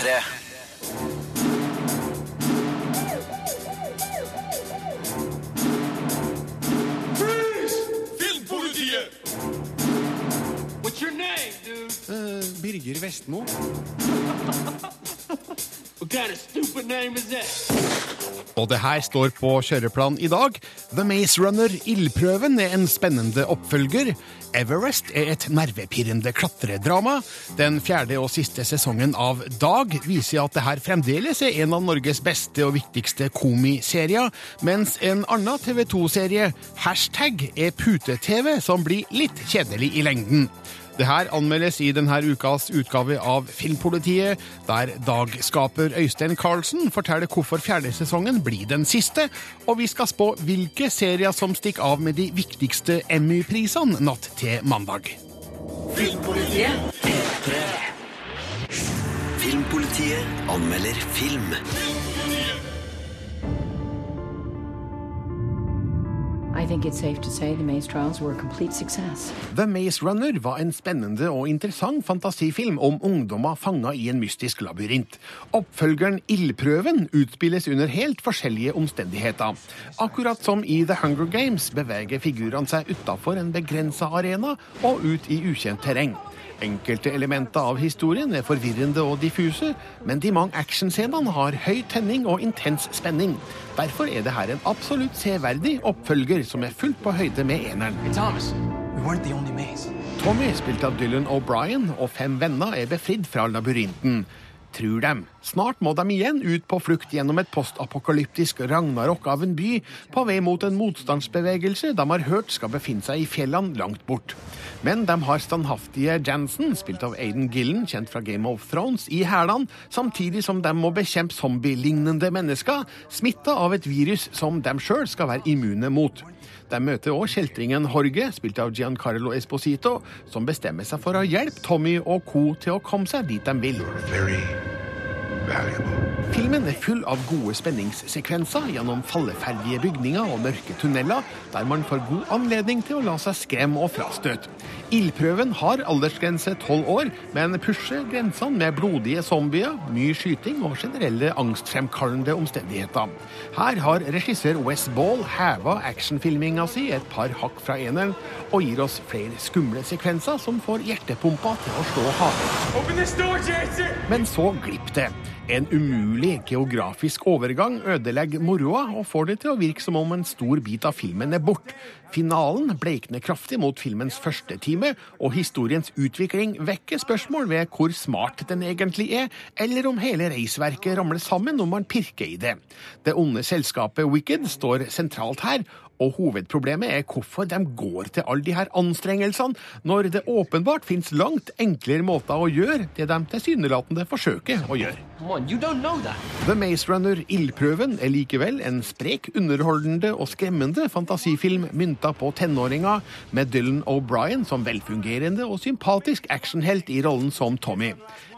P3. Filmpolitiet! What's your name, dude? Birger Vestmo. Og det her står på kjøreplan i dag. The Maze Runner Ildprøven er en spennende oppfølger. Everest er et nervepirrende klatredrama. Den fjerde og siste sesongen av Dag viser at det her fremdeles er en av Norges beste og viktigste komiserier, mens en annen TV 2-serie, Hashtag, er pute-TV som blir litt kjedelig i lengden. Det her anmeldes i denne ukas utgave av Filmpolitiet, der Dag-skaper Øystein Carlsen forteller hvorfor fjerde sesongen blir den siste, og vi skal spå hvilke serier som stikker av med de viktigste Emmy-prisene natt til mandag. Filmpolitiet P3. Filmpolitiet anmelder film. I the Maze Runner var en spennende og interessant fantasifilm om ungdommer fanga i en mystisk labyrint. Oppfølgeren Ildprøven utspilles under helt forskjellige omstendigheter. Akkurat som i The Hunger Games beveger figurene seg utafor en begrensa arena og ut i ukjent terreng. Enkelte elementer av historien er forvirrende og diffuse, men de mange actionscenene har høy tenning og intens spenning. Derfor er det her en absolutt severdig oppfølger som er fullt på høyde med eneren. Thomas, we. Tommy, spilt av Dylan O'Brien, og fem venner er befridd fra labyrinten. Tror dem. Snart må de igjen ut på flukt gjennom et postapokalyptisk ragnarok av en by, på vei mot en motstandsbevegelse de har hørt skal befinne seg i fjellene langt bort. Men de har standhaftige Jansen, spilt av Aiden Gillen, kjent fra Game of Thrones, i hælene, samtidig som de må bekjempe zombielignende mennesker, smitta av et virus som de sjøl skal være immune mot. De møter òg kjeltringen Jorge, spilt av Giancarlo Esposito, som bestemmer seg for å hjelpe Tommy og co. til å komme seg dit de vil. Filmen er full av gode spenningssekvenser gjennom falleferdige bygninger og mørke tunneler, der man får god anledning til å la seg skremme og frastøte. Ildprøven har aldersgrense tolv år, men pusher grensene med blodige zombier, mye skyting og generelle angstfremkallende omstendigheter. Her har regissør Wes Ball heva actionfilminga si et par hakk fra eneren, og gir oss flere skumle sekvenser som får hjertepumpa til å slå hardere. Men så glipp det. En umulig geografisk overgang ødelegger moroa og får det til å virke som om en stor bit av filmen er bort. Finalen bleikner kraftig mot filmens første time, og historiens utvikling vekker spørsmål ved hvor smart den egentlig er, eller om hele reisverket ramler sammen når man pirker i det. Det onde selskapet Wicked står sentralt her, og hovedproblemet er hvorfor de går til alle de her anstrengelsene, når det åpenbart finnes langt enklere måter å gjøre det de tilsynelatende forsøker å gjøre. The Maze Runner Ildprøven er likevel en sprek, underholdende og skremmende fantasifilm mynta på tenåringer, med Dylan O'Brien som velfungerende og sympatisk actionhelt i rollen som Tommy.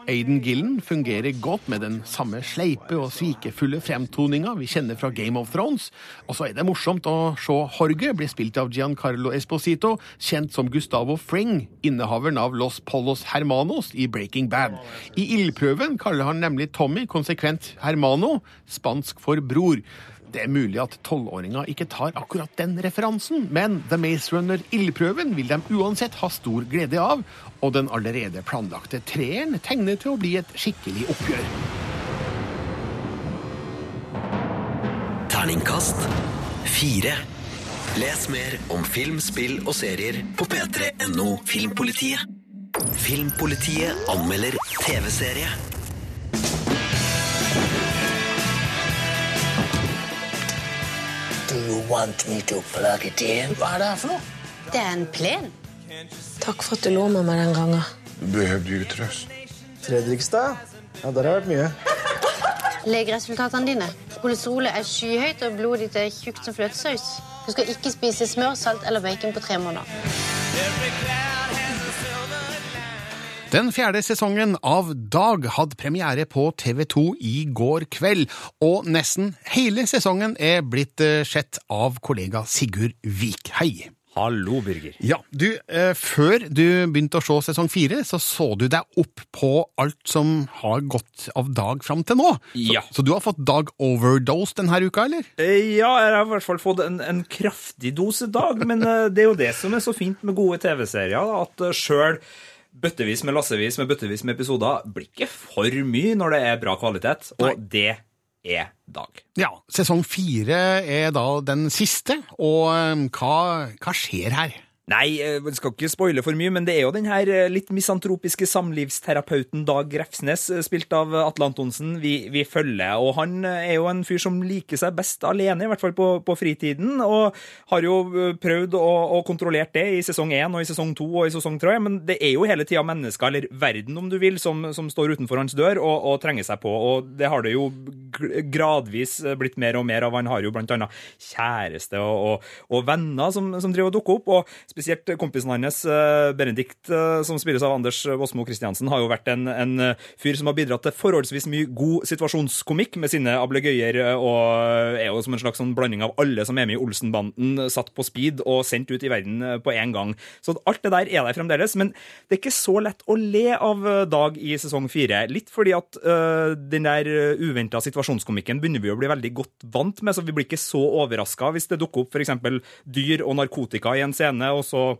Aiden Gillen fungerer godt med den samme sleipe og svikefulle fremtoninga vi kjenner fra Game of Thrones. Og så er det morsomt å se Jorge bli spilt av Giancarlo Esposito, kjent som Gustavo Fring, innehaveren av Los Polos Hermanos i Breaking Bad. I ildprøven kaller han nemlig Tommy konsekvent Hermano, spansk for bror. Det er mulig at tolvåringer ikke tar akkurat den referansen, men The Maze Runner ildprøven vil de uansett ha stor glede av, og den allerede planlagte treeren tegner til å bli et skikkelig oppgjør. Terningkast 4. Les mer om film, spill og serier på p3.no Filmpolitiet. Filmpolitiet anmelder TV-serie. Do you want me to plug it in? Hva er det her for noe? Det er en plen. Takk for at du lå med meg den gangen. Behøvde ju trøst. Fredrikstad? Ja, der har jeg vært mye. Legeresultatene dine. Kolesterolet er skyhøyt, og blodet ditt er tjukt som fløtesaus. Du skal ikke spise smør, salt eller bacon på tre måneder. Den fjerde sesongen av Dag hadde premiere på TV2 i går kveld, og nesten hele sesongen er blitt eh, sett av kollega Sigurd Vik. Hei! Hallo, Birger. Ja, du, eh, Før du begynte å se sesong fire, så så du deg opp på alt som har gått av dag fram til nå. Ja. Så, så du har fått dag overdose denne uka, eller? Eh, Ja, jeg har i hvert fall fått en, en kraftig dose dag, men eh, det er jo det som er så fint med gode TV-serier, at sjøl sjøl bøttevis med lassevis med bøttevis med episoder blir ikke for mye når det er bra kvalitet, og det er dag. Ja, Sesong fire er da den siste, og eh, hva, hva skjer her? Nei, jeg vi skal ikke spoile for mye, men det er jo den her eh, litt misantropiske samlivsterapeuten Dag Refsnes, eh, spilt av Atle Antonsen, vi, vi følger. Og han eh, er jo en fyr som liker seg best alene, i hvert fall på, på fritiden, og har jo eh, prøvd å, å kontrollert det i sesong én og i sesong to og i sesong tre, men det er jo hele tida mennesker, eller verden om du vil, som, som står utenfor hans dør og, og trenger seg på, og det har det jo gradvis eh, blitt mer og mer av. Han har jo blant annet kjæreste og, og, og venner som, som driver og dukker opp, og spesielt kompisen hans, eh, Benedikt, eh, som spilles av Anders Wassmo Christiansen, har jo vært en, en fyr som har bidratt til forholdsvis mye god situasjonskomikk med sine ablegøyer, eh, og er jo som en slags sånn blanding av alle som er med i Olsenbanden, satt på speed og sendt ut i verden på én gang. Så alt det der er der fremdeles, men det er ikke så lett å le av Dag i sesong fire. Litt fordi at øh, den der uventa situasjonskomikken begynner vi å bli veldig godt vant med, så vi blir ikke så overraska hvis det dukker opp f.eks. dyr og narkotika i en scene, og så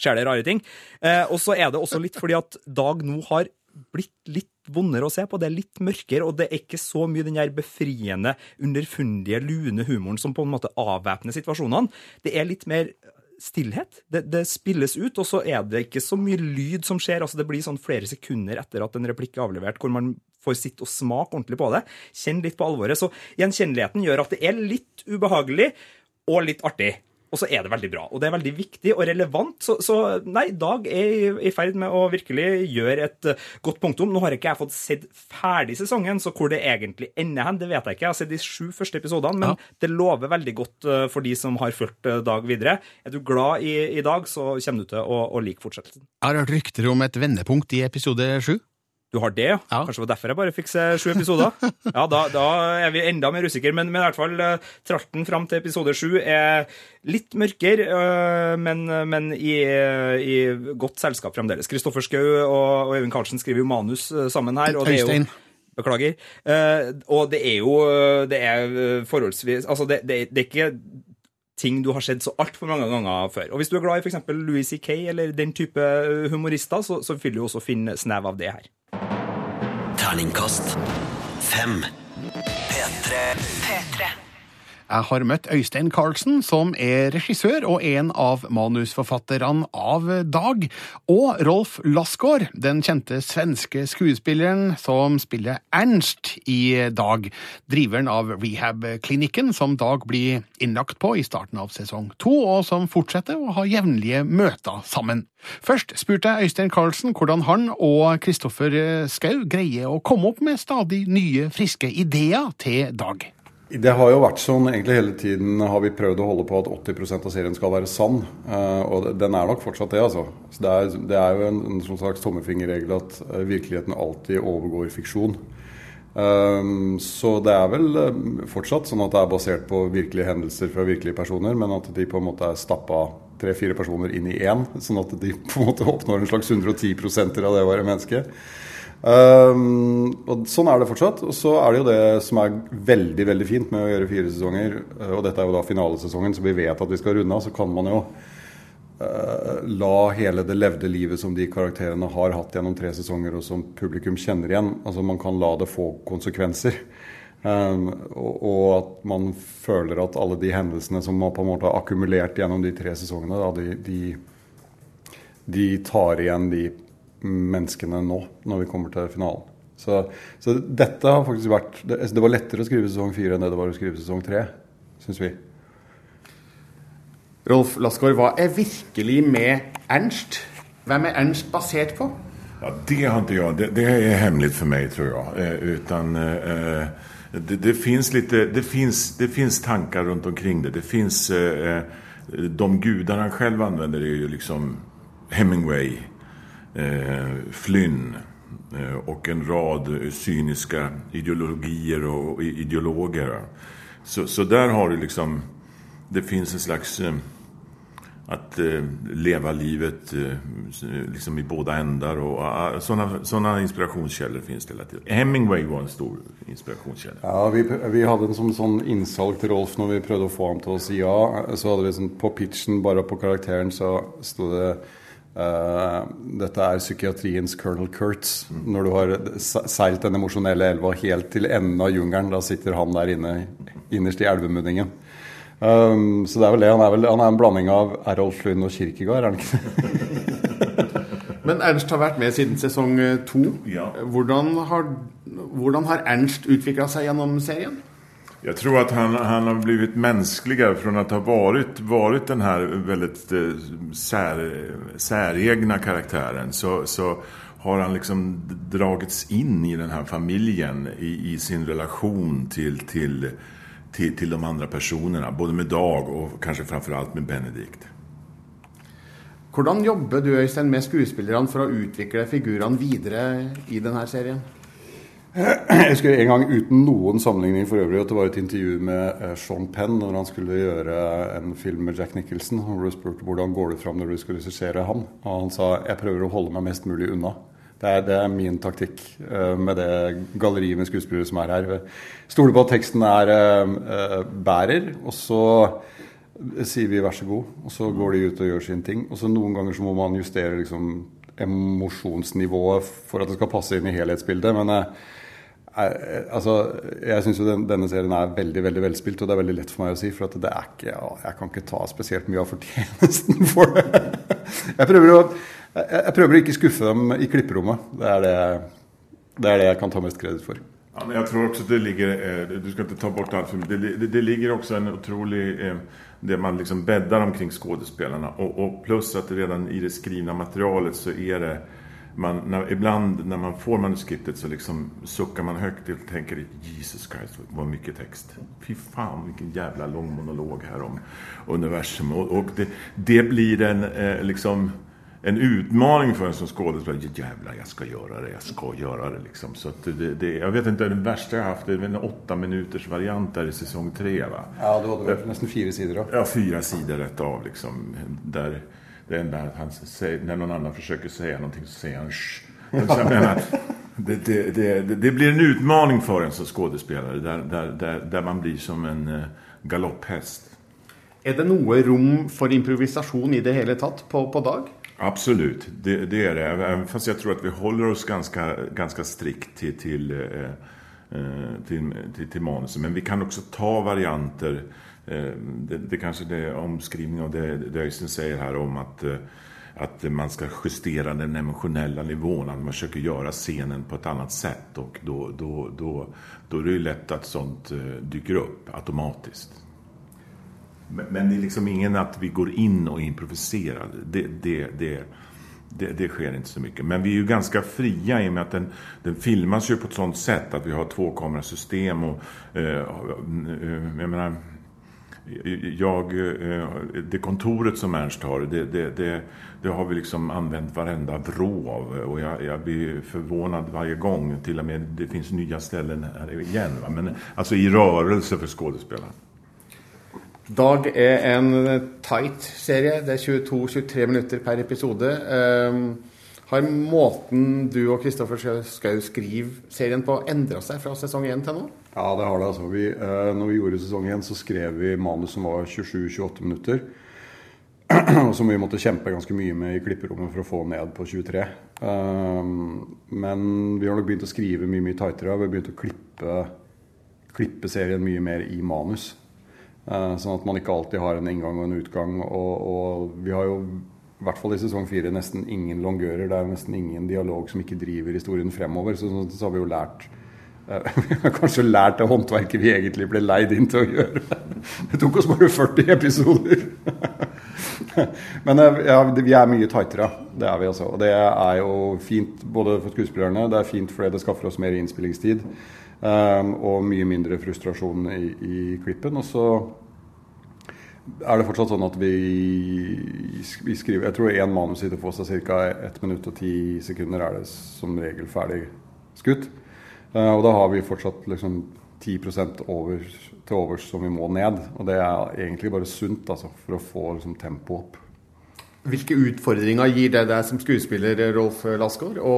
skjer det rare ting. Eh, og så er det også litt fordi at Dag nå har blitt litt vondere å se på. Det er litt mørkere, og det er ikke så mye den der befriende, underfundige, lune humoren som på en måte avvæpner situasjonene. Det er litt mer stillhet. Det, det spilles ut, og så er det ikke så mye lyd som skjer. altså Det blir sånn flere sekunder etter at en replikk er avlevert, hvor man får sitte og smake ordentlig på det. Kjenn litt på alvoret. Så gjenkjenneligheten gjør at det er litt ubehagelig og litt artig. Og så er det veldig bra. Og det er veldig viktig og relevant. Så, så nei, Dag er i, ferd med å virkelig gjøre et eh, godt punktum. Nå har ikke jeg fått sett ferdig sesongen, så hvor det egentlig ender hen, det vet jeg ikke. Jeg har sett de sju første episodene, men det lover veldig godt eh, for de som har fulgt eh, Dag videre. Er du glad i, i Dag, så kommer du til å, å like fortsettelsen. Jeg har hørt rykter om et vendepunkt i episode sju. Du har det, ja? Kanskje det var derfor jeg bare fikk se sju episoder? Ja, da, da er vi enda mer usikre, men, men i hvert fall eh, tralten fram til episode sju er litt mørkere, øh, men, men i, i godt selskap fremdeles. Kristoffer Schou og, og Øyvind Karlsen skriver jo manus sammen her. og det er jo... Beklager. Eh, og det er jo Det er forholdsvis Altså, det, det, det er ikke ting du har sett så altfor mange ganger før. Og hvis du er glad i f.eks. Louis C.K. eller den type humorister, så, så vil du også finne snev av det her. Terningkast 5. P3. P3. Jeg har møtt Øystein Carlsen, som er regissør og en av manusforfatterne av Dag, og Rolf Lassgaard, den kjente svenske skuespilleren som spiller Ernst i Dag, driveren av rehab-klinikken som Dag blir innlagt på i starten av sesong to, og som fortsetter å ha jevnlige møter sammen. Først spurte jeg Øystein Carlsen hvordan han og Kristoffer Schou greier å komme opp med stadig nye, friske ideer til Dag. Det har jo vært sånn egentlig hele tiden har vi prøvd å holde på at 80% av serien skal være sann. eh, Og den er nok fortsatt det, altså. Så det, er, det er jo en, en slags tommefingerregel at eh, virkeligheten alltid overgår fiksjon. Um, så det er vel eh, fortsatt sånn at det er basert på virkelige hendelser fra virkelige personer, men at de på en måte er stappa tre-fire personer inn i én, sånn at de på en måte oppnår en slags 110% av det å være menneske. Um, og Sånn er det fortsatt. Og så er det jo det som er veldig veldig fint med å gjøre fire sesonger, uh, og dette er jo da finalesesongen, så vi vet at vi skal runde av, så kan man jo uh, la hele det levde livet som de karakterene har hatt gjennom tre sesonger, og som publikum kjenner igjen, altså man kan la det få konsekvenser. Um, og, og at man føler at alle de hendelsene som man på en måte har akkumulert gjennom de tre sesongene, da, de, de, de tar igjen de menneskene nå, når vi kommer til finalen. Så, så dette har faktisk vært det, det var lettere å skrive sesong fire enn det det var å skrive sesong tre, syns vi. Rolf Lassgaard, hva er virkelig med Ernst? Hvem er Ernst basert på? Ja, det har inte jag. Det, det är hemligt för mig tror jag. Eh, utan eh, det, det, finns lite, det, finns, det finns tankar runt omkring det. Det finns eh, de gudene han själv använder är ju liksom Hemingway, eh, Flynn og och en rad cyniska ideologier och ideologer. Så, så där har du liksom, det finns en slags eh, att eh, leva livet eh, liksom i båda ändar. Och, sånne sådana inspirasjonskällor finns det hela tiden. Hemingway var en stor inspirasjonskälla. Ja, vi, vi hadde en som sånn innsalg til Rolf når vi prøvde å få ham til å si ja. Så hadde vi sånn på pitchen, bare på karakteren, så sto det eh, dette er psykiatriens Colonel Kurtz. Når du har seilt den emosjonelle elva helt til enden av jungelen, da sitter han der inne innerst i elvemunningen. Um, så det er vel det. Han er, vel, han er en blanding av Errolf Lund og Kirkegard, er han ikke det? Men Ernst har vært med siden sesong to. to. Hvordan, har, hvordan har Ernst utvikla seg gjennom serien? Jag tror att han, han har blivit mänskligare från att ha varit, varit den här väldigt eh, sär, säregna karaktären. Så, så har han liksom dragits in i den här familjen i, i sin relation till, till, till, till de andra personerna. Både med Dag og kanskje framförallt med Benedikt. Hvordan jobber du Øystein, med skuespillerne for å utvikle figurene videre i denne serien? Jeg husker en gang uten noen sammenligning for øvrig at det var et intervju med eh, Sean Penn når han skulle gjøre en film med Jack Nicholson. Han ble spurt hvordan går det fram når du skal regissere han. Og han sa jeg prøver å holde meg mest mulig unna. Det er, det er min taktikk eh, med det galleriet med skuespillere som er her. Stoler på at teksten er eh, bærer, og så sier vi vær så god, og så går de ut og gjør sin ting. Og så noen ganger så må man justere liksom emosjonsnivået for at det skal passe inn i helhetsbildet. Men eh, altså, jeg syns jo den, denne serien er veldig veldig velspilt, og det er veldig lett for meg å si. For det er ikke, ja, jeg kan ikke ta spesielt mye av fortjenesten for det. Jeg prøver å, jeg, jeg prøver å ikke skuffe dem i klipperommet. Det er det, det er det jeg kan ta mest kreditt for. Jag tror også det ligger, eh, du skal ikke ta bort alt för mycket, det, det, ligger også en otrolig, eh, det man liksom bäddar omkring skuespillerne. Og, og pluss at redan i det skrivne materialet så er det, man, när, ibland när man får manuskriptet så liksom suckar man högt och tänker Jesus Christ vad mycket text. Fy fan vilken jävla lång monolog här om universum och, och det, det blir en eh, liksom en utmaning för en som skådespelare. Jävlar, jag ska göra det, jag ska göra det. Liksom. Så att det, det, jag vet inte, den värsta jag haft det är en åtta minuters variant där i säsong tre. Va? Ja, du var vel nesten fire sidor. Då. Ja, fyra sidor rätt av. Liksom, där det enda att han säger, när någon annan försöker säga någonting så säger han Shh. Jag menar, det, det, det, det blir en utmaning för en som skådespelare där, där, där, där man blir som en eh, galopphäst. Er det noe rom for improvisasjon i det hele tatt på, på Dag? Absolut, det, det är det. Även fast jag tror att vi håller oss ganska, ganska strikt till, till, eh, eh, till, till, till manuset. Men vi kan också ta varianter. Eh, det, det kanske det är omskrivning av det, det Øystein säger här om att, eh, att man ska justera den emotionella nivån. Att man försöker göra scenen på ett annat sätt. Och då, då, då, då är det ju lätt att sånt eh, dyker upp automatiskt. Men, det är liksom ingen att vi går in och improviserar. Det, det, det, det, det sker inte så mycket. Men vi är ju ganska fria i och med att den, den filmas ju på ett sånt sätt att vi har tvåkamerasystem och eh, jag menar jag, eh, det kontoret som Ernst har, det, det, det, det har vi liksom använt varenda vrå av. Och jag, jag blir förvånad varje gång. Till och med det finns nya ställen här igen. Va? Men alltså i rörelse för skådespelaren. Dag er en tight serie. Det er 22-23 minutter per episode. Um, har måten du og Kristoffer Schou skriver serien på, endra seg fra sesong 1 til nå? Ja, det har det. altså. Vi, eh, når vi gjorde sesong 1, så skrev vi manus som var 27-28 minutter. Som vi måtte kjempe ganske mye med i klipperommet for å få ned på 23. Um, men vi har nok begynt å skrive mye mye tightere. Vi har begynt å klippe, klippe serien mye mer i manus. Uh, sånn at man ikke alltid har en inngang og en utgang. Og, og vi har jo i hvert fall i sesong fire nesten ingen longører. Det er nesten ingen dialog som ikke driver historien fremover. Så, så, så har vi jo lært eh, vi har kanskje lært det håndverket vi egentlig ble leid inn til å gjøre. Det tok oss bare 40 episoder. Men eh, ja, vi er mye tightere. Det er vi altså. Og det er jo fint både for skuespillerne, det er fint fordi det skaffer oss mer innspillingstid. Um, og mye mindre frustrasjon i, i klippen. Og så er det fortsatt sånn at vi, vi skriver Jeg tror én manus sitter på seg ca. 1 minutt og 10 sekunder er det som regel ferdig skutt. Uh, og da har vi fortsatt liksom 10% over, til overs som vi må ned. Og det er egentlig bare sunt altså, for å få liksom, tempoet opp. Hvilke utfordringer gir det deg som skuespiller, Rolf Lassgaard, å,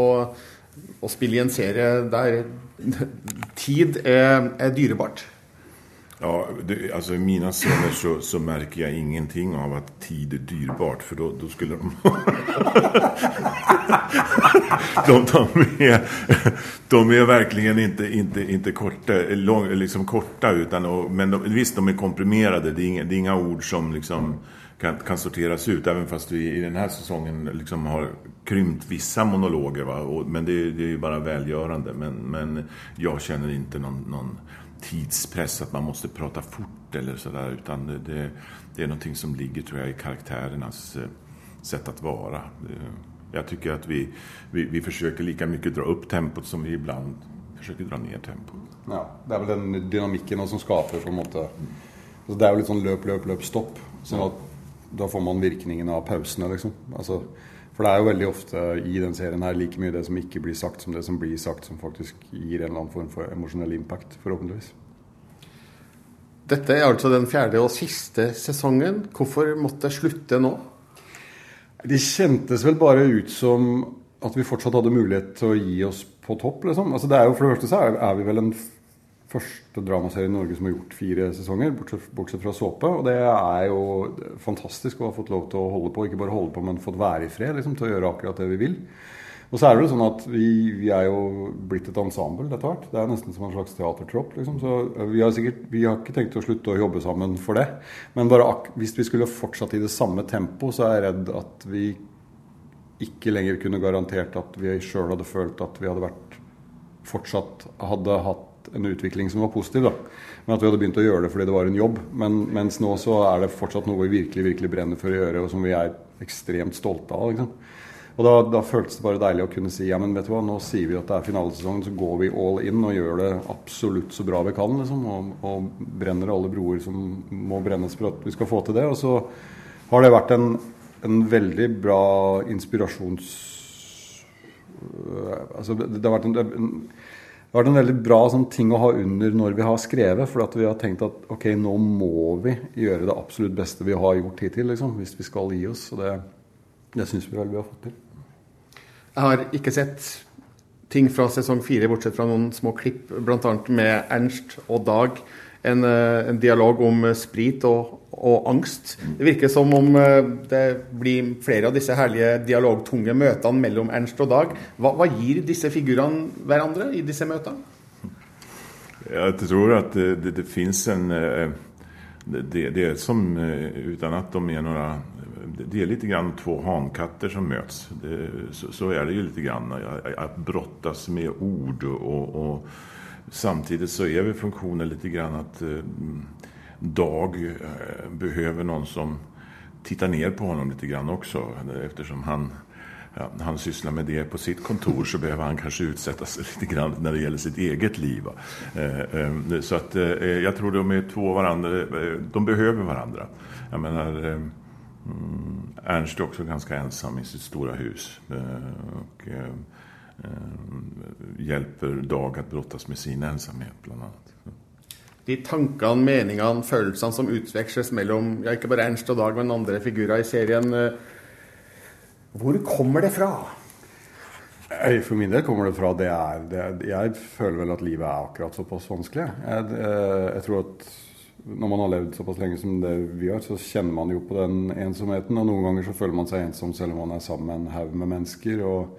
å spille i en serie der tid er, er dyrebart? Ja, det, alltså I mina scener så, så märker jag ingenting av att tid är dyrbart då, då skulle de... de, de, är, de är verkligen inte, inte, inte korta, lång, liksom korta utan, och, men de, visst de är komprimerade. Det är inga, det är inga ord som liksom kan, kan sorteras ut även fast vi i den här liksom har krympt vissa monologer. Va? Och, men det, det är ju bara välgörande. Men, men jag känner inte någon, någon tidspress att man måste prata fort eller sådär utan det, det, är någonting som ligger tror jag i karaktärernas sett sätt att vara. Jag tycker att vi, vi, vi försöker lika mycket dra upp tempot som vi ibland försöker dra ner tempot. Ja, det er vel den dynamikken som skaper på en måte Det er jo litt sånn løp, løp, løp, stopp. sånn at Da får man virkningen av pausene, liksom. Altså, for det er jo veldig ofte i den serien her like mye det som ikke blir sagt, som det som blir sagt, som faktisk gir en eller annen form for emosjonell impact, forhåpentligvis. Dette er altså den fjerde og siste sesongen. Hvorfor måtte det slutte nå? Det kjentes vel bare ut som at vi fortsatt hadde mulighet til å gi oss på topp, liksom. Altså, det er jo, for det første så er, er vi vel en første dramaserie i Norge som har gjort fire sesonger, bortsett, fra såpe. Og det er jo fantastisk å ha fått lov til å holde på, ikke bare holde på, men fått være i fred liksom, til å gjøre akkurat det vi vil. Og så er det jo sånn at vi, vi er jo blitt et ensemble etter hvert. Det er nesten som en slags teatertropp. Liksom. Så vi har, sikkert, vi har ikke tenkt å slutte å jobbe sammen for det. Men bare hvis vi skulle fortsatt i det samme tempo, så er jeg redd at vi ikke lenger kunne garantert at vi sjøl hadde følt at vi hadde vært fortsatt hadde hatt en utvikling som var positiv. da. Men at vi hadde begynt å gjøre det fordi det var en jobb. Men, mens nå så er det fortsatt noe vi virkelig virkelig brenner for å gjøre, og som vi er ekstremt stolte av. liksom. Og da, da, føltes det bare deilig å kunne si ja, men vet du hva, nå sier vi at det er finalesesongen, så går vi all in og gjør det absolutt så bra vi kan. liksom, Og, og brenner alle broer som må brennes for at vi skal få til det. Og så har det vært en, en veldig bra inspirasjons... Altså, det, har vært en, en det har vært en veldig bra sånn, ting å ha under når vi har skrevet. For vi har tenkt at ok, nå må vi gjøre det absolutt beste vi har gjort hittil. Liksom, hvis vi skal gi oss. Og det, det syns vi vel vi har fått til. Jeg har ikke sett ting fra sesong fire, bortsett fra noen små klipp, bl.a. med Ernst og Dag. En, en dialog om sprit og, og, angst. Det virker som om det blir flere av disse herlige dialogtunge møtene mellom Ernst og Dag. Hva, hva gir disse figurene hverandre i disse møtene? Jeg tror at det, det, det fins en det, det, er som, uten at de er noen det er litt grann två hankatter som møtes. så, så, er det ju lite grann att brottas med ord og och samtidigt så er vi funktionen lite grann att eh, Dag eh, behöver någon som tittar ner på honom lite grann också eftersom han ja, han sysslar med det på sitt kontor så behöver han kanske utsätta sig lite grann när det gäller sitt eget liv. Eh, så att jag tror de är två varandra, de behöver varandra. Jag menar, mm, Ernst är också ganska ensam i sitt stora hus. och hjelper Dag å brottes med sin ensomhet, annet. De tankene, meningene, følelsene som utveksles mellom ja, ikke bare Ernst og Dag, men andre figurer i serien, hvor kommer det fra? For min del kommer det fra det er, det er Jeg føler vel at livet er akkurat såpass vanskelig. Jeg, jeg, tror at når man har levd såpass lenge som det vi har, så kjenner man jo på den ensomheten. Og noen ganger så føler man seg ensom selv om man er sammen med en haug med mennesker. og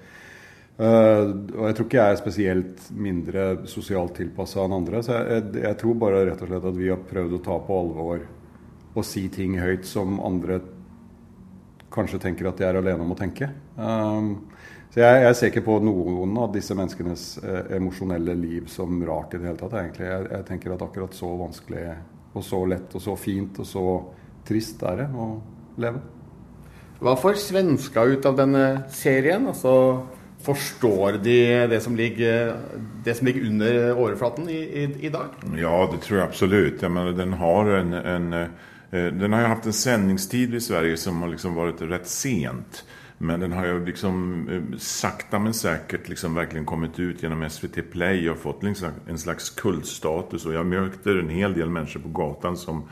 og jeg tror ikke jeg er spesielt mindre sosialt tilpassa enn andre. Så jeg, jeg, tror bare rett og slett at vi har prøvd å ta på alvor og si ting høyt som andre kanskje tenker at de er alene om å tenke. Um, så jeg, jeg, ser ikke på noen av disse menneskenes eh, emosjonelle liv som rart i det hele tatt. egentlig. Jeg, jeg, tenker at akkurat så vanskelig og så lett og så fint og så trist er det å leve. Hva får svenska ut av denne serien? Altså Forstår de det som ligger, det som ligger under overflaten i, i, i, dag? Ja, det tror jeg absolutt. Jeg mener, den har en, en eh, den har jo hatt en sendingstid i Sverige som har liksom vært rett sent. Men den har jo liksom sakte, sakta, men sikkert liksom kommet ut gjennom SVT Play og fått en slags kultstatus. Og jeg møter en hel del mennesker på gatan som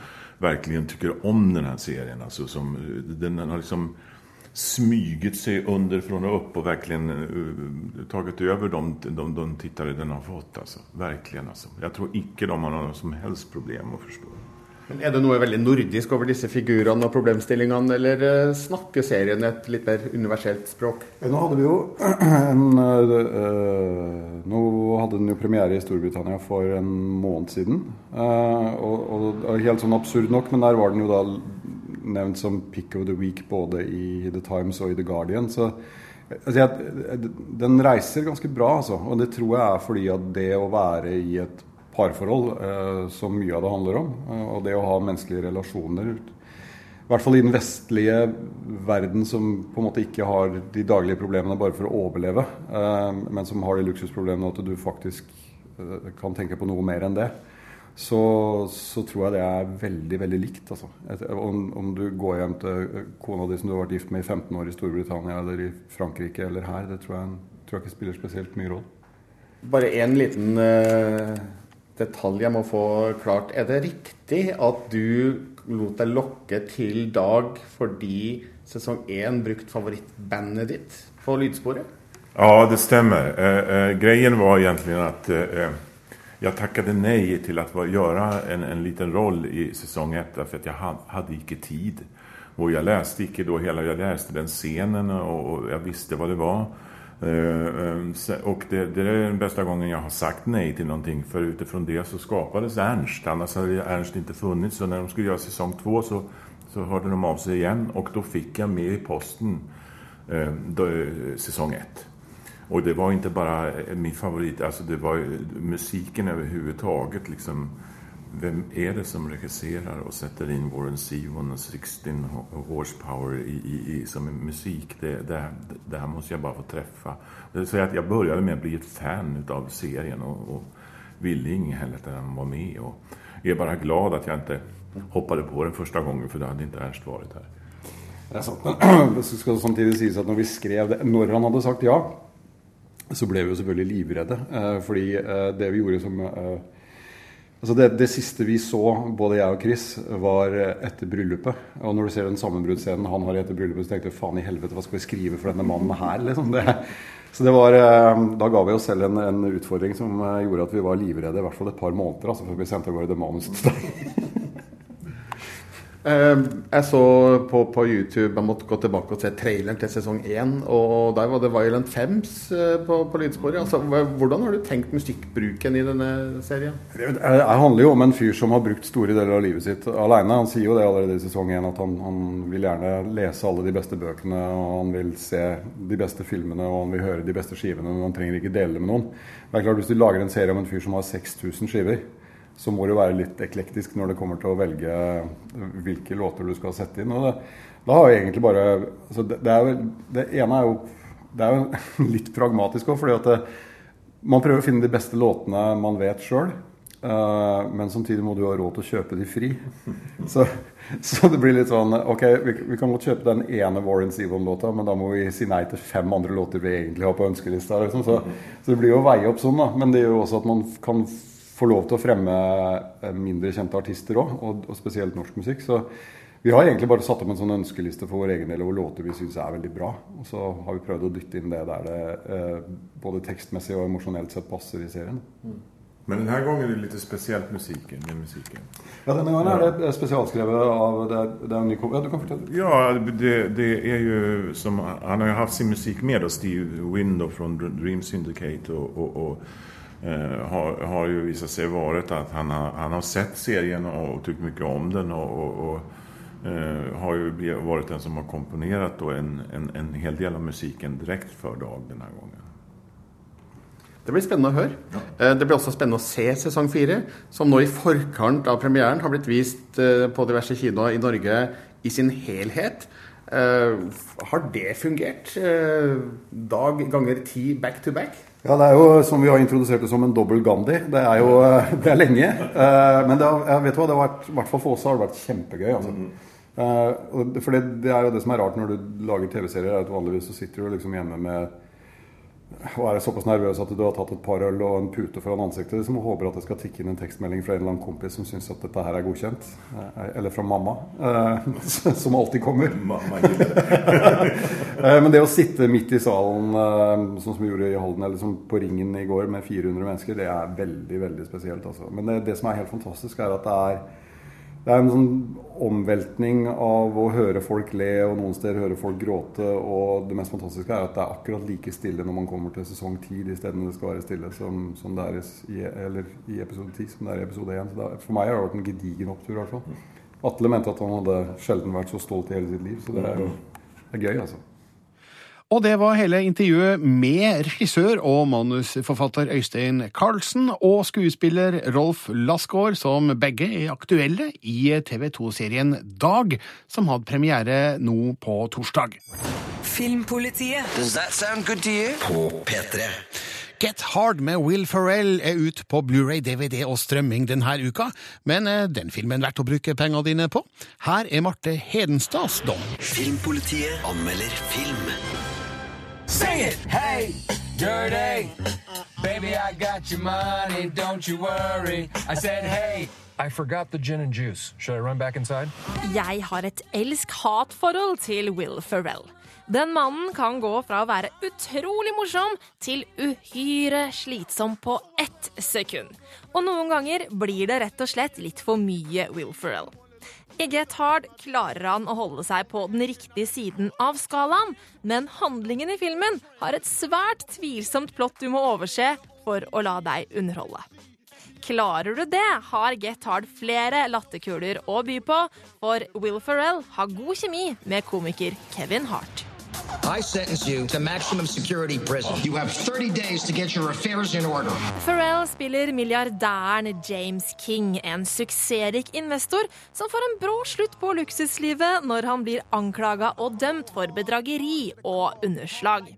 virkelig tykker om denne serien. Altså, som, den har liksom smyget seg underifrån og opp og virkelig uh, tagit over de, de, de tittare den har fått. Alltså. Verkligen. Alltså. Jeg tror ikke de har noe som helst problem å forstå. Men Er det noe veldig nordisk over disse figurene og problemstillingene, eller eh, snakker serien et litt mer universelt språk? Nå hadde vi jo en øh, Nå hadde den jo premiere i Storbritannia for en måned siden. Uh, og, og, og, helt sånn absurd nok, men der var den jo da nevnt som pick of the week både i The Times og i The Guardian. Så altså, jeg, den reiser ganske bra, altså. Og det tror jeg er fordi at det å være i et parforhold, eh, som mye av det handler om. Eh, og det å ha menneskelige relasjoner. I hvert fall i den vestlige verden som på en måte ikke har de daglige problemene bare for å overleve, eh, men som har de luksusproblemene at du faktisk kan tenke på noe mer enn det. Så, så, tror jeg det er veldig veldig likt. Altså. Om, om, du går hjem til kona di som du har vært gift med i 15 år i Storbritannia eller i Frankrike eller her, det tror jeg, tror jeg ikke spiller spesielt mye rolle. Bare én liten uh, detalj jeg må få klart. Er det riktig at du lot deg lokke til Dag fordi sesong én brukte favorittbandet ditt på lydsporet? Ja, det stemmer. Uh, uh, greien var egentlig at eh, jeg nej nei til å gjøre en, en liten roll i sesong ett, for jeg hadde ikke tid. Och jeg läste ikke då hele, jag läste den scenen, og jeg visste hva det var. Uh, och det, det, är den bästa gången jag har sagt nej till någonting för utifrån det så skapades Ernst. Annars hade Ernst inte funnits. Så när de skulle göra säsong två så, så hörde de av sig igen och då fick jag med i posten uh, då, säsong ett. Och det var inte bara min favorit, alltså det var musiken överhuvudtaget liksom vem är det som regisserar och sätter in Warren Zevon och 16 horsepower i, i, i, som musik? Det, det, det, här måste jag bara få träffa. Så att jag började med att bli ett fan av serien och, och ville inget heller att han var med. Och jag är bara glad att jag inte hoppade på den första gången för då hade inte Ernst varit her. Det er sant. Det skal samtidig sies at når vi skrev det, når han hadde sagt ja, så ble vi jo selvfølgelig livredde. Eh, fordi eh, det vi gjorde som eh, Altså det, det, siste vi så, både jeg og Chris, var etter bryllupet. Og når du ser den sammenbruddsscenen han har etter bryllupet, så tenkte jeg faen i helvete, hva skal vi skrive for denne mannen her? Liksom. Det, så det var, da ga vi oss selv en, en, utfordring som gjorde at vi var livredde i hvert fall et par måneder altså, før vi sendte av gårde det manuset til deg. Ehm, jeg så på, på, YouTube Jeg måtte gå tilbake og se traileren til sesong én. Og der var det Violent Femmes eh, på, på lydsporet. Altså, hvordan har du tenkt musikkbruken i denne serien? Det, handler jo om en fyr som har brukt store deler av livet sitt alene. Han sier jo det allerede i sesong én at han, han, vil gjerne lese alle de beste bøkene, og han vil se de beste filmene og han vil høre de beste skivene, men han trenger ikke dele det med noen. Det er klart Hvis du lager en serie om en fyr som har 6000 skiver, så må du være litt eklektisk når det kommer til å velge hvilke låter du skal sette inn. Og det, da har jeg egentlig bare altså det, det, er, det, ene er jo det er jo litt pragmatisk òg, fordi at det, man prøver å finne de beste låtene man vet sjøl. Eh, men samtidig må du ha råd til å kjøpe de fri. Så, så det blir litt sånn Ok, vi, vi kan godt kjøpe den ene Warren Zevon-låta, men da må vi si nei til fem andre låter vi egentlig har på ønskelista. Liksom. Så, så, det blir jo å veie opp sånn, da. Men det gjør jo også at man kan få lov til å fremme eh, mindre kjente artister òg, og, og, spesielt norsk musikk. Så vi har egentlig bare satt opp en sånn ønskeliste for vår egen del over låter vi syns er veldig bra. Og så har vi prøvd å dytte inn det der det eh, både tekstmessig og emosjonelt sett passer i serien. Mm. Men denne gangen er det litt spesielt musikken, med musikken. Ja, denne gangen er det spesialskrevet av det, det er en ny Ja, du kan fortelle. Ja, det, det er jo som Han har jo hatt sin musikk med, oss, Steve Window fra Dream Syndicate. og, og, og Eh, har, har ju visat sig varit att han har, han har sett serien och tyckt mycket om den och, och, och eh, har ju varit den som har komponerat då en, en, en hel del av musiken direkt för Dag den här gången. Det blir spennende å høre. Ja. Eh, det blir også spennende å se sesong fire, som nå i forkant av premieren har blitt vist eh, på diverse kinoer i Norge i sin helhet. Har det fungert? Dag ganger ti back to back? Ja, det er jo som vi har introdusert det som en dobbel Gandhi. Det er jo eh, det er lenge. Uh, men det har, jeg vet hva, det har vært, i hvert fall for oss har det vært kjempegøy. Altså. Uh, for det, det, er jo det som er rart når du lager TV-serier, er at vanligvis så sitter du liksom hjemme med og er såpass nervøs at du har tatt et par øl og en pute foran ansiktet, som håper at det skal tikke inn en tekstmelding fra en eller annen kompis som syns at dette her er godkjent. Eh, Eller fra mamma, eh, som alltid kommer. Eh, Men det å sitte midt i salen, sånn som vi gjorde i Halden, eller som på Ringen i går med 400 mennesker, det er veldig, veldig spesielt. Altså. Men det, det som er helt fantastisk, er at det er det er en sånn omveltning av å høre folk le, og noen steder høre folk gråte. Og det mest fantastiske er at det er akkurat like stille når man kommer til sesong 10, de stedene det skal være stille, som, som det er i, eller i episode 10, som det er i episode 1. Så det er, for meg har det vært en gedigen opptur, i hvert fall. Atle mente at han hadde sjelden vært så stolt i hele sitt liv, så det er det er gøy, altså. Og det var hele intervjuet med regissør og manusforfatter Øystein Carlsen og skuespiller Rolf Lassgaard, som begge er aktuelle i TV 2-serien Dag, som hadde premiere nå på torsdag. Filmpolitiet. Does that sound good to you? På P3. Get Hard med Will Ferrell er ut på Blu-ray, DVD og strømming denne uka, men er den filmen verdt å bruke pengene dine på? Her er Marte Hedenstads dom. Filmpolitiet anmelder film. Sing it! Hey, dirty. Baby, I got your money, don't you worry. I said, hey. I forgot the gin and juice. Should I run back inside? Jeg har et elsk-hat-forhold til Will Ferrell. Den mannen kan gå fra å være utrolig morsom til uhyre slitsom på ett sekund. Og noen ganger blir det rett og slett litt for mye Will Ferrell. I Get Hard klarer han å holde seg på den riktige siden av skalaen, men handlingen i filmen har et svært tvilsomt plott du må overse for å la deg underholde. Klarer du det, har Get Hard flere latterkuler å by på, for Will Ferrell har god kjemi med komiker Kevin Hart. I sentence you to maximum security prison. You have 30 days to get your affairs in order. Pharrell spiller milliardæren James King, en suksessrik investor som får en brå slutt på luksuslivet når han blir anklaga og dømt for bedrageri og underslag.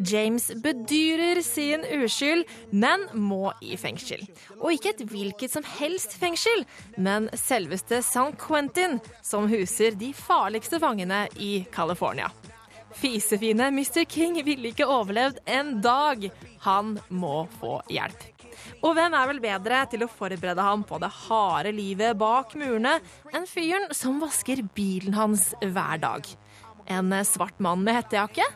James bedyrer sin uskyld, men må i fengsel. Og ikke et hvilket som helst fengsel, men selveste San Quentin, som huser de farligste fangene i California. Fisefine Mr. King ville ikke overlevd en dag. Han må få hjelp. Og hvem er vel bedre til å forberede ham på det harde livet bak murene enn fyren som vasker bilen hans hver dag? En svart mann med hettejakke?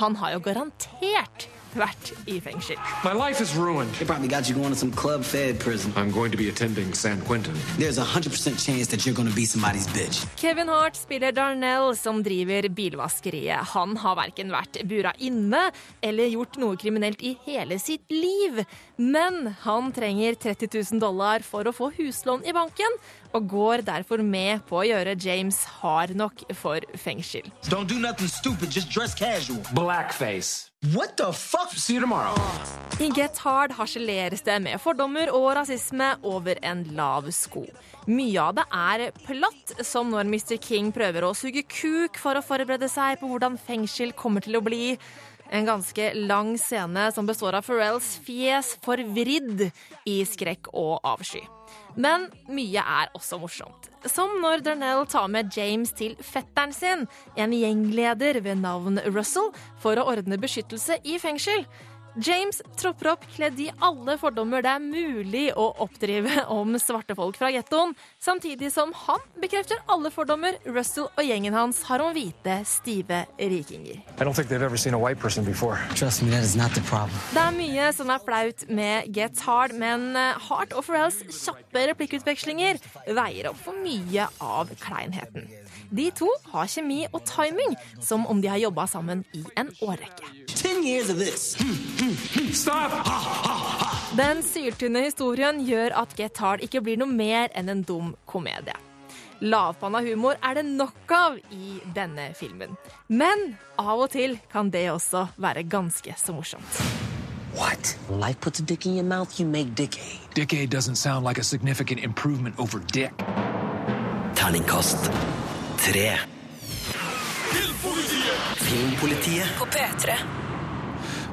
Han har jo garantert vært i fengsel. My life is ruined. They probably got you going to some club fed prison. I'm going to be attending San Quentin. There's a 100% chance that you're going to be somebody's bitch. Kevin Hart spiller Darnell, som driver bilvaskeriet. Han har verken vært bura inne eller gjort noe kriminelt i hele sitt liv. Men han trenger 30 000 dollar for å få huslån i banken, og går derfor med på å gjøre James hard nok for fengsel. Don't do nothing stupid, just dress casual. Blackface. What the fuck? See you tomorrow. I Get Hard harseleres det med fordommer og rasisme over en lav sko. Mye av det er platt, som når Mr. King prøver å suge kuk for å forberede seg på hvordan fengsel kommer til å bli. En ganske lang scene som består av Pharrells fjes forvridd i skrekk og avsky. Men mye er også morsomt. Som når Darnell tar med James til fetteren sin, en gjengleder ved navn Russell, for å ordne beskyttelse i fengsel. James tropper opp kledd i alle fordommer det er mulig å oppdrive om svarte folk fra gettoen, samtidig som han bekrefter alle fordommer Russell og gjengen hans har om hvite, stive rikinger. Det er mye som er flaut med Get Hard, men Heart Hart og Pharrells kjappe replikkutvekslinger veier opp for mye av kleinheten. De to har kjemi og timing som om de har jobba sammen i en årrekke. Ten years of this. Stop! Den syltynne historien gjør at Get Hard ikke blir noe mer enn en dum komedie. Lavpanna humor er det nok av i denne filmen. Men av og til kan det også være ganske så morsomt. What? Life puts a dick in your mouth, you make dickade. Dickade doesn't sound like a significant improvement over dick. Terningkast tre. Filmpolitiet. På P3.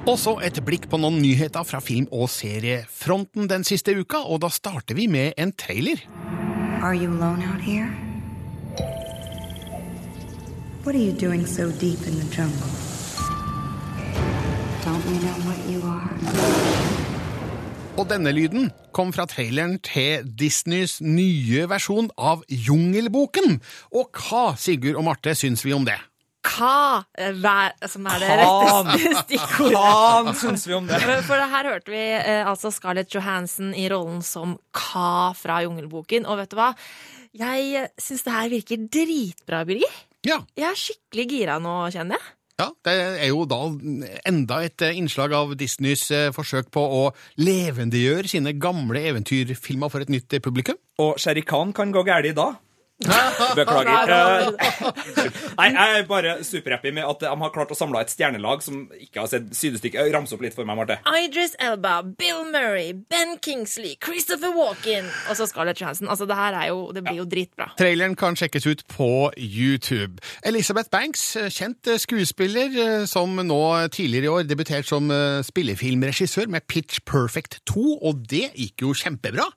Og så et blikk på noen nyheter fra film- og seriefronten den siste uka, og da starter vi med en trailer. Are you alone out here? What are you doing so deep in the jungle? Don't we know what you are? Og denne lyden kom fra traileren til Disneys nye versjon av Jungelboken. Og hva, Sigurd og Marte, syns vi om det? Hva eh, som er det Kan. rette stikkordet? Kan syns vi om det. For- her hørte vi eh, altså Scarlett Johansson i rollen som Ka fra Jungelboken. Og vet du hva? Jeg syns det her virker dritbra, Birger. Ja. Jeg er skikkelig gira nå, kjenner jeg. Ja, Det er jo da enda et eh, innslag av Disneys eh, forsøk på å levendegjøre sine gamle eventyrfilmer for et nytt eh, publikum. Og Sherry Khan kan gå galt i dag. Beklager. Eh, Nei, jeg er bare superhappy med at de har klart å samle et stjernelag som ikke har sett sydestykket. Ramse opp litt for meg, Marte. Idris Elba, Bill Murray, Ben Kingsley, Christopher Walken og så Scarlett Johansson. Altså, det her er jo, det blir jo dritbra. Traileren kan sjekkes ut på YouTube. Elisabeth Banks, eh, kjent eh, skuespiller, som nå tidligere i år debuterte som spillefilmregissør med Pitch Perfect 2, og det gikk jo kjempebra.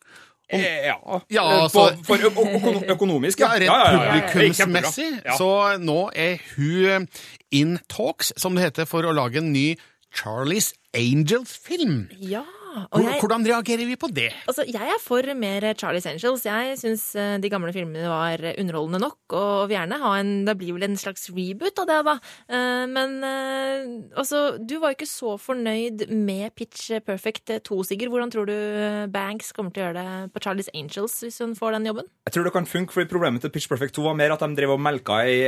Eh, ja. Ja, Eh, altså- for ø ø økonomisk, Ja, ja. rent Ja, ja, ja, ja. publikumsmessig. Ja. Så nå er hun in talks, som det heter, for å lage en ny Charlies Angels-film. Ja, jeg, Hvordan reagerer vi på det? altså, jeg er for mer Charlie's Angels. Jeg syns eh, de gamle filmene var underholdende nok, og vil gjerne ha en Det blir vel en slags reboot av det, da. Eh, Men eh, altså, du var jo ikke så fornøyd med Pitch Perfect 2, Sigurd. Hvordan tror du Banks kommer til å gjøre det på Charlie's Angels hvis hun får den jobben? Jeg tror det kan funke, fordi Problemet til Pitch Perfect 2 var mer at de drev og melka i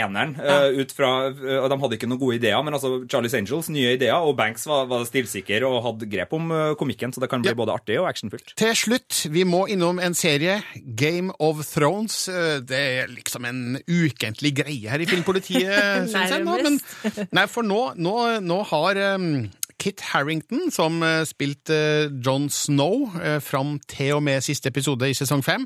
eneren. Ja. ut fra, og De hadde ikke noen gode ideer, men altså Charlies Angels, nye ideer, og Banks var, var stilsikker og hadde grep om komikken, så det kan bli både artig og actionfylt. Til slutt, vi må innom en serie, Game of Thrones. Eh, Det er liksom en ukentlig greie her i Filmpolitiet, syns jeg. nå, Men, nei, for nå, nå, nå har um, Kit Harrington, som uh, spilte uh, John Snow uh, fram til og med siste episode i sesong fem,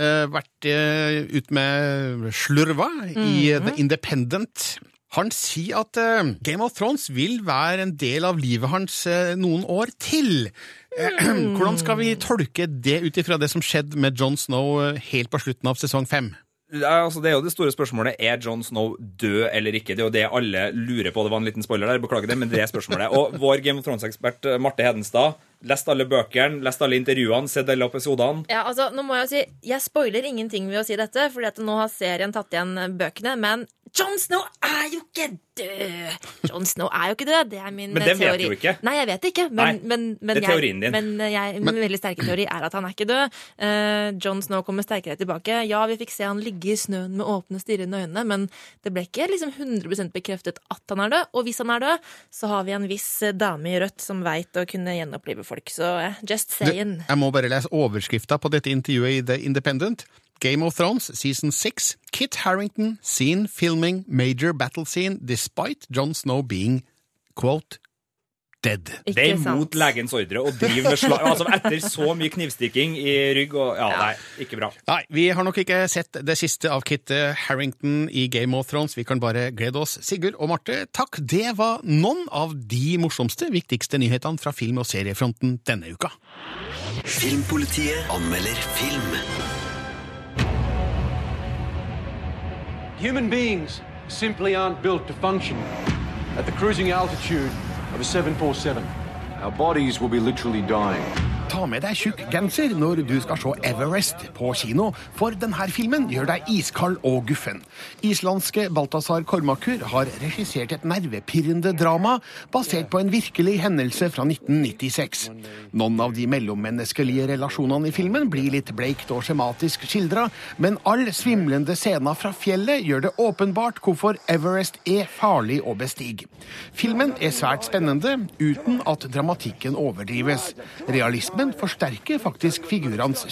uh, vært uh, ut med slurva i uh, The Independent. Han sier at uh, Game of Thrones vil være en del av livet hans uh, noen år til. Mm. Hvordan skal vi tolke det ut ifra det som skjedde med John Snow helt på slutten av sesong fem? Altså, det er jo det store spørsmålet. Er Jon Snow død eller ikke? Det er jo det alle lurer på. Det var en liten spoiler der, beklager det, men det er spørsmålet. Og vår Game of Thrones-ekspert Marte Hedenstad lest alle bøkene, lest alle intervjuene, sett alle episodene. Ja, altså, nå må Jeg jo si, jeg spoiler ingenting ved å si dette, fordi at nå har serien tatt igjen bøkene. Men Jon Snow er jo ikke død! John Snow er jo ikke død. Det er min Men det vet du ikke. Nei, jeg vet ikke. Men, Nei, men, men det er teorien din. Men jeg, min veldig sterke teori er at han er ikke død. Uh, John Snow kommer sterkere tilbake. Ja, vi fikk se han ligge i snøen med åpne, stirrende øyne, men det ble ikke liksom 100% bekreftet at han er død. Og hvis han er død, så har vi en viss eh, dame i rødt som veit å kunne gjenopplive folk. Så uh, just Du, saying. jeg må bare lese overskrifta på dette intervjuet i The Independent. Game of Thrones season 6. Kit Harrington seen filming major battle scene despite Jon Snow being, quote, dead. Det er imot legens ordre å drive med slag altså, Etter så mye knivstikking i rygg og Ja, nei, ikke bra. Nei, vi har nok ikke sett det siste av Kit eh, Harrington i Game of Thrones. Vi kan bare glede oss. Sigurd og Marte, takk. Det var noen av de morsomste, viktigste nyhetene fra film- og seriefronten denne uka. Filmpolitiet anmelder film. Human beings simply aren't built to function at the cruising altitude of a 747. Our bodies will be literally dying. Ta med deg tjukk genser når du skal se Everest på kino, for denne filmen gjør deg iskald og guffen. Islandske Balthazar Kormakur har regissert et nervepirrende drama basert på en virkelig hendelse fra 1996. Noen av de mellommenneskelige relasjonene i filmen blir litt bleikt og skjematisk skildra, men all svimlende scener fra fjellet gjør det åpenbart hvorfor Everest er farlig å bestige. Filmen er svært spennende, uten at dramatikken overdrives. Realismen forsterker faktisk figurenes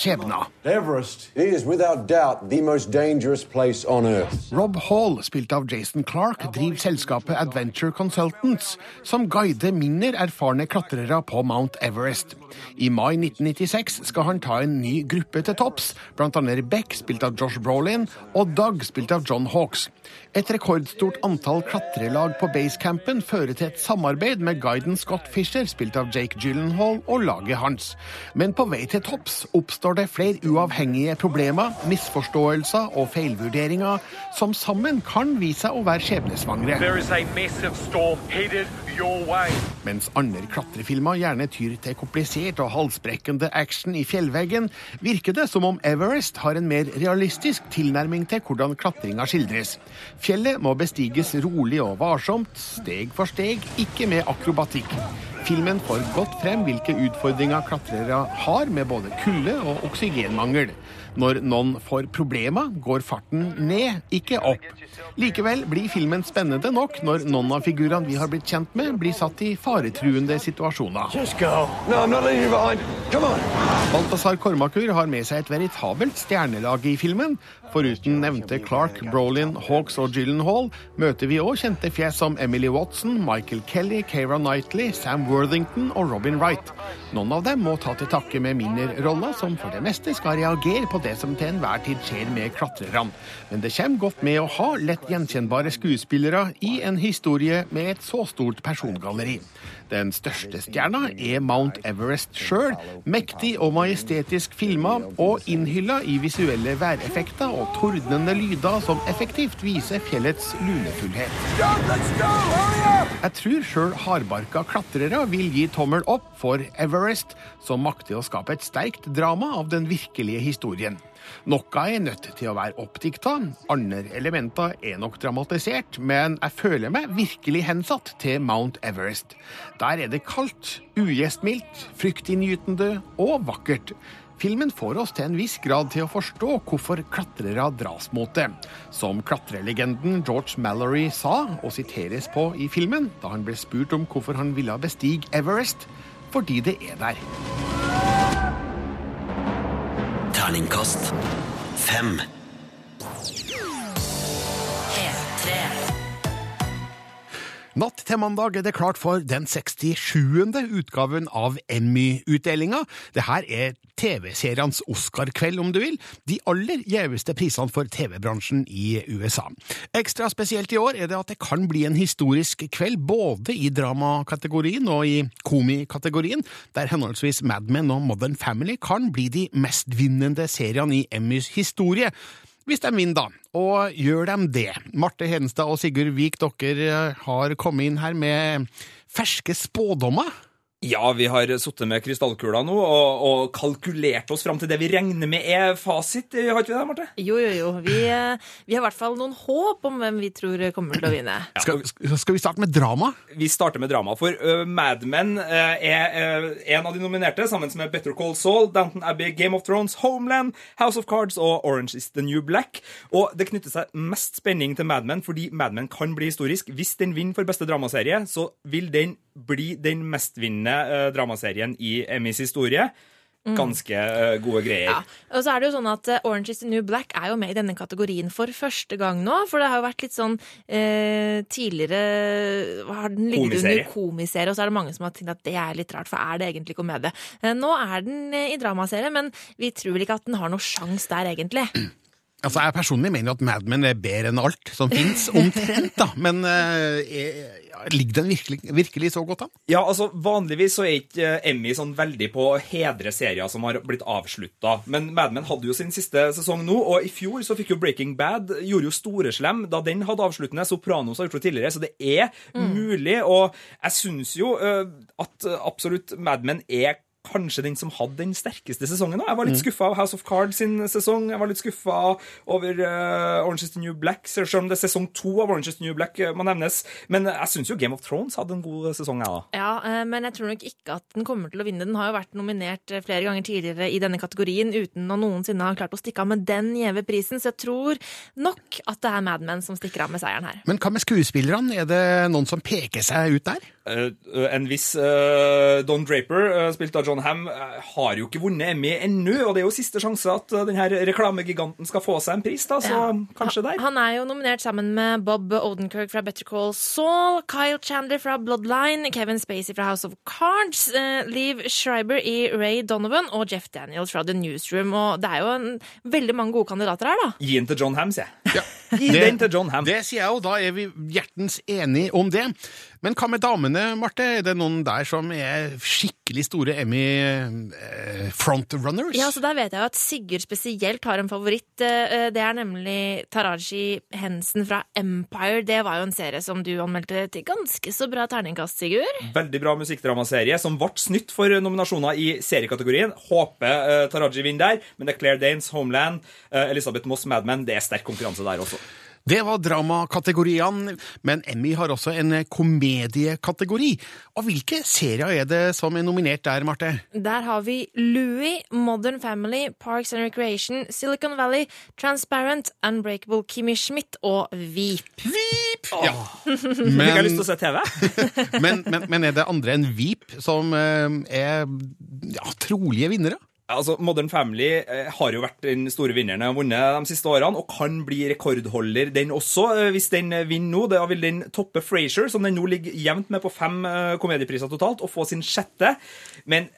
earth. Rob Hall, spilt av Jason Clark, driver selskapet Adventure Consultants, som guider mindre erfarne klatrere på Mount Everest. I mai 1996 skal han ta en ny gruppe til topps, annet Beck, spilt av Josh Brolin, og Doug, spilt av John Hawks. Et rekordstort antall klatrelag på basecampen fører til et samarbeid med guiden Scott Fisher, spilt av Jake Gyllenhaal, og laget hans. Men på vei til topps oppstår det flere uavhengige problemer, misforståelser og feilvurderinger, som sammen kan vise seg å være skjebnesvangre. Mens andre klatrefilmer gjerne tyr til komplisert og halsbrekkende action i fjellveggen, virker det som om Everest har en mer realistisk tilnærming til hvordan klatringa skildres. Fjellet må bestiges rolig og varsomt, steg for steg, ikke med akrobatikk. Filmen får godt frem hvilke utfordringer klatrere har med både kulde og oksygenmangel. Når noen får problemer, går farten ned, ikke opp. Likevel blir filmen spennende nok når noen av figurene vi har blitt kjent med, blir satt i faretruende situasjoner. No. Balthazar Kormakur har med seg et veritabelt stjernelag i filmen. Foruten nevnte Clark, Brolin, Hawks og Gyllenhaal møter vi òg kjente fjes som Emily Watson, Michael Kelly, Keira Knightley, Sam Worthington og Robin Wright. Noen av dem må ta til takke med minner roller som for det meste skal reagere på det som til enhver tid skjer med klatrerne. Men det kommer godt med å ha lett gjenkjennbare skuespillere i en historie med et så stort persongalleri. Den største stjerna er Mount Everest sjøl, mektig og majestetisk filma og innhylla i visuelle væreffekter og tordnende lyder som effektivt viser fjellets lunefullhet. Jeg tror sjøl hardbarka klatrere vil gi tommel opp for Everest, som makter å skape et sterkt drama av den virkelige historien. Noe er nødt til å være oppdikta, andre elementer er nok dramatisert, men jeg føler meg virkelig hensatt til Mount Everest. Der er det kaldt, ugjestmildt, fryktinngytende og vakkert. Filmen får oss til en viss grad til å forstå hvorfor klatrere dras mot det. Som klatrelegenden George Mallory sa, og siteres på i filmen, da han ble spurt om hvorfor han ville bestige Everest, fordi det er der. Terningkast fem. Natt til mandag er det klart for den 67. utgaven av Emmy-utdelinga. Det her er TV-serienes Oscar-kveld, om du vil. De aller gjeveste prisene for TV-bransjen i USA. Ekstra spesielt i år er det at det kan bli en historisk kveld både i dramakategorien og i komikategorien, der henholdsvis Mad Men og Modern Family kan bli de mestvinnende seriene i Emmys historie. Hvis de vinner, da. Og gjør de det? Marte Hedenstad og Sigurd Vik, dere har kommet inn her med ferske spådommer. Ja, vi har sittet med krystallkula nå og, og kalkulert oss fram til det vi regner med er fasit. Har ikke vi det, Marte? Jo, jo, jo. Vi, eh, vi har i hvert fall noen håp om hvem vi tror kommer til å vinne. Skal, skal vi starte med drama? Vi starter med drama, for uh, Mad Men uh, er uh, en av de nominerte, sammen med Better Call Saul, Downton Abbey, Game of Thrones, Homeland, House of Cards og Orange is the New Black. Og det knytter seg mest spenning til Mad Men, fordi Mad Men kan bli historisk. Hvis den vinner for beste dramaserie, så vil den bli den mestvinnende uh, dramaserien i Emmys historie. Mm. Ganske uh, gode greier. Ja, og så er det jo sånn at eh, Orange is the New Black er jo med i denne kategorien for første gang nå. For det har jo vært litt sånn eh, tidligere har den ligget Komiserie. under komiserie, og så er det mange som har tenkt at det er litt rart, for er det egentlig komedie? Eh, nå er den eh, i dramaserie, men vi tror vel ikke at den har noe sjans der, egentlig. Altså, Jeg personlig mener jo at Mad Men er bedre enn alt som fins, omtrent, da. Men eh, er, ligger den virkelig, virkelig så godt an? Ja, altså Vanligvis så er ikke eh, Emmy sånn veldig på å hedre serier som har blitt avslutta. Men Mad Men hadde jo sin siste sesong nå, og i fjor så fikk jo Breaking Bad gjorde jo storeslem da den hadde avsluttende. Sopranos har gjort det tidligere, så det er mulig. Og jeg syns jo uh, at absolutt Mad Men er kanskje den som hadde den sterkeste sesongen. da. Jeg var litt Mm. skuffa av House of Cards sin sesong. Jeg var litt skuffa over uh, Orange is the New Black, selv om det er sesong to av Orange is the New Black eh, må nevnes. Men jeg syns jo Game of Thrones hadde en god sesong, jeg, da. Ja, eh, men jeg tror nok ikke at den kommer til å vinne. Den har jo vært nominert flere ganger tidligere i denne kategorien uten å noensinne ha klart å stikke av med den gjeve prisen, så jeg tror nok at det er Mad Men som stikker av med seieren her. Men hva med skuespillerne? Er det noen som peker seg ut der? Uh, en viss Don Draper, spilt av John Hamm, eh, har jo ikke vunnet Emmy ennå, og det er jo siste sjanse at uh, denne reklamegiganten skal få seg en pris, da, så Ja. kanskje der. Han er jo nominert sammen med Bob Odenkirk fra Better Call Saul, Kyle Chandler fra Bloodline, Kevin Spacey fra House of Cards, eh, Liv Schreiber i Ray Donovan og Jeff Daniels fra The Newsroom. Og det er jo en, veldig mange gode kandidater her, da. Gi den til John Ham, sier jeg. Gi den til John Hamm. Det sier jeg jo, da er vi hjertens enige om det. Men hva med damene, Marte? Er det noen der som er skikkelig store Emmy-frontrunners? Ja, så Der vet jeg jo at Sigurd spesielt har en favoritt. Eh, Det er nemlig Taraji Hensen fra Empire. Det var jo en serie som du anmeldte til ganske så bra terningkast, Sigurd. Veldig bra musikkdramaserie som ble snytt for nominasjoner i seriekategorien. Håper Taraji vinner der, men det er Claire Danes, Homeland, eh, Elisabeth Moss, Mad Men. Det er sterk konkurranse der også. Det var dramakategoriene, men Emmy har også en komediekategori. Og hvilke serier er det som er nominert der, Marte? Der har vi Louie, Modern Family, Parks and Recreation, Silicon Valley, Transparent, Unbreakable Kimmy Schmidt og Veep. Veep! Ja. Fikk jeg lyst til å se TV? men, men, men er det andre enn Veep som eh, er ja, trolige vinnere? Altså, Modern Family eh, har jo vært den store vinneren og vunnet de siste årene, og kan bli rekordholder den også, eh, hvis den eh, vinner nå. Da vil den toppe Frasier, som den nå ligger jevnt med på fem komediepriser totalt, og få sin sjette. Men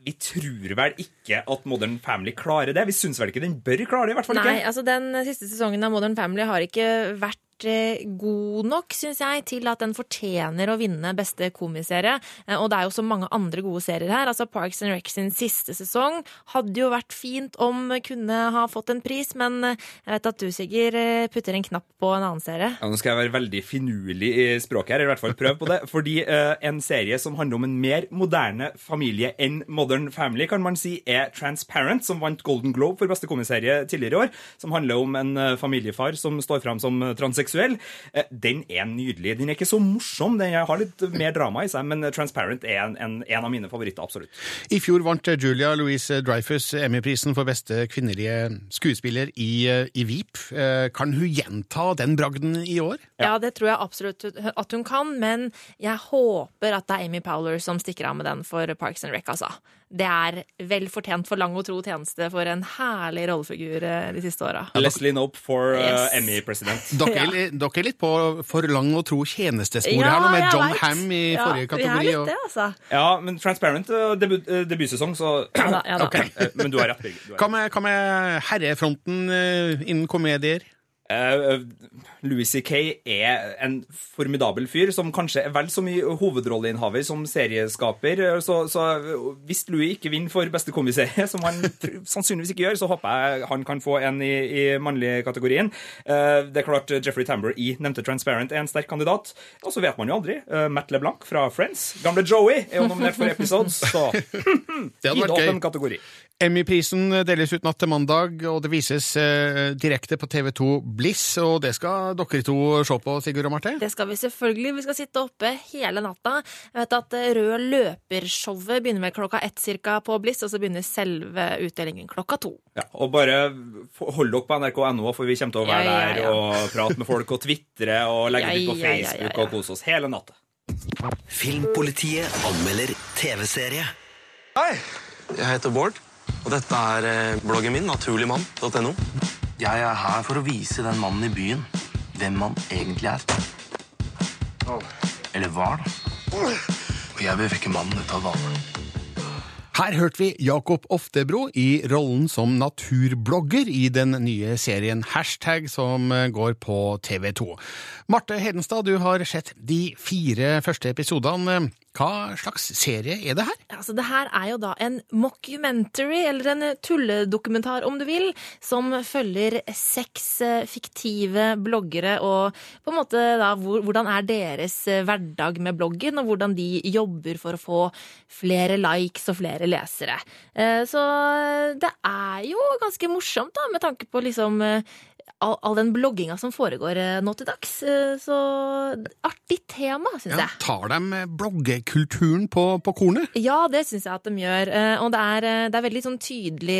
vi tror vel ikke at Modern Family klarer det? Vi syns vel ikke den bør klare det? i hvert fall Nei, ikke. altså den siste sesongen av Modern Family har ikke vært eh, god nok, syns jeg, til at den fortjener å vinne beste komiserie. Eh, Og det er jo så mange andre gode serier her. Altså Parks and Rec sin siste sesong hadde jo vært fint om kunne ha fått en pris, men eh, jeg vet at du, Sigurd, putter en knapp på en annen serie. Ja, nå skal jeg være veldig finurlig i språket her, i hvert fall prøve på det. Fordi uh, en serie som handler om en mer moderne familie enn Modern Family, kan man si, er Transparent, som vant Golden Globe for beste komiserie tidligere i år. Som handler om en familiefar som står fram som transseksuell. Eh, den er nydelig. Den er ikke så morsom, den har litt mer drama i seg, men Transparent er en, en, en av mine favoritter, absolutt. I fjor vant Julia Louise Dreyfus Emmy-prisen for beste kvinnelige skuespiller i, eh, i Veep. Eh, Kan hun gjenta den bragden i år? Ja, det tror jeg absolutt at hun kan, men jeg håper at det er Amy Powler som stikker av med den for Parks and Rec, altså. Det er vel fortjent for lang og tro tjeneste for en herlig rollefigur eh, de siste åra. Leslie Knope for eh, Yes. Emmy-president. Dere, er dere er litt på for lang og tro tjenestesporet Ja, her nå, med John vet. Ham i Ja, forrige kategori. Vi er litt det, altså. Ja, men Transparent eh, debut, debutsesong, så Ja da, ja da. Ok, eh, Men du har rett, Birgit. Hva med, herrefronten innen komedier? Eh, Louis C.K. er en formidabel fyr som kanskje er vel så mye hovedrolleinnehaver som serieskaper. Så, så hvis Louis ikke vinner for beste komiserie, som han sannsynligvis ikke gjør, så håper jeg han kan få en i, i mannlig kategorien. Eh, det er klart Jeffrey Tambor i nevnte Transparent er en sterk kandidat. Og så vet man jo aldri. Uh, Matt LeBlanc fra Friends, gamle Joey, er jo nominert for Episodes, så gi det opp en kategori. Emmy-prisen deles ut natt til mandag, og det vises eh, direkte på TV2 Bliss. Og det skal dere to se på, Sigurd og Marte? Det skal vi selvfølgelig. Vi skal sitte oppe hele natta. Jeg vet at eh, Rød løper-showet begynner vel klokka ett cirka på Bliss, og så begynner selve utdelingen klokka to. Ja, og bare hold dere på nrk.no, for vi kommer til å være Ja, ja, ja. der og prate med folk og tvitre og legge Ja, det ut på ja, ja, ja, Facebook ja. og kose oss hele natta. Filmpolitiet anmelder TV-serie. Hei, jeg heter Bård, og dette er eh, bloggen min, naturligmann.no. Jeg er her for å vise den mannen i byen hvem han egentlig er. Eller var, da. Og jeg vil vekke mannen ut av dvale. Her hørte vi Jakob Oftebro i rollen som naturblogger i den nye serien Hashtag som eh, går på TV2. Marte Hedenstad, du har sett de fire første episodene. Hva slags serie er det her? Altså, det her er jo da en mockumentary, eller en tulledokumentar om du vil, som følger seks eh, fiktive bloggere og på en måte da hvor, hvordan er deres eh, hverdag med bloggen, og hvordan de jobber for å få flere likes og flere lesere. Eh, Så det er jo ganske morsomt da, med tanke på liksom all, all den blogginga som foregår eh, nå til dags. Eh, Så artig tema, syns Ja, jeg. tar de eh, bloggekulturen på, på kornet? Ja, det syns jeg at de gjør. Og det er, det er veldig sånn tydelig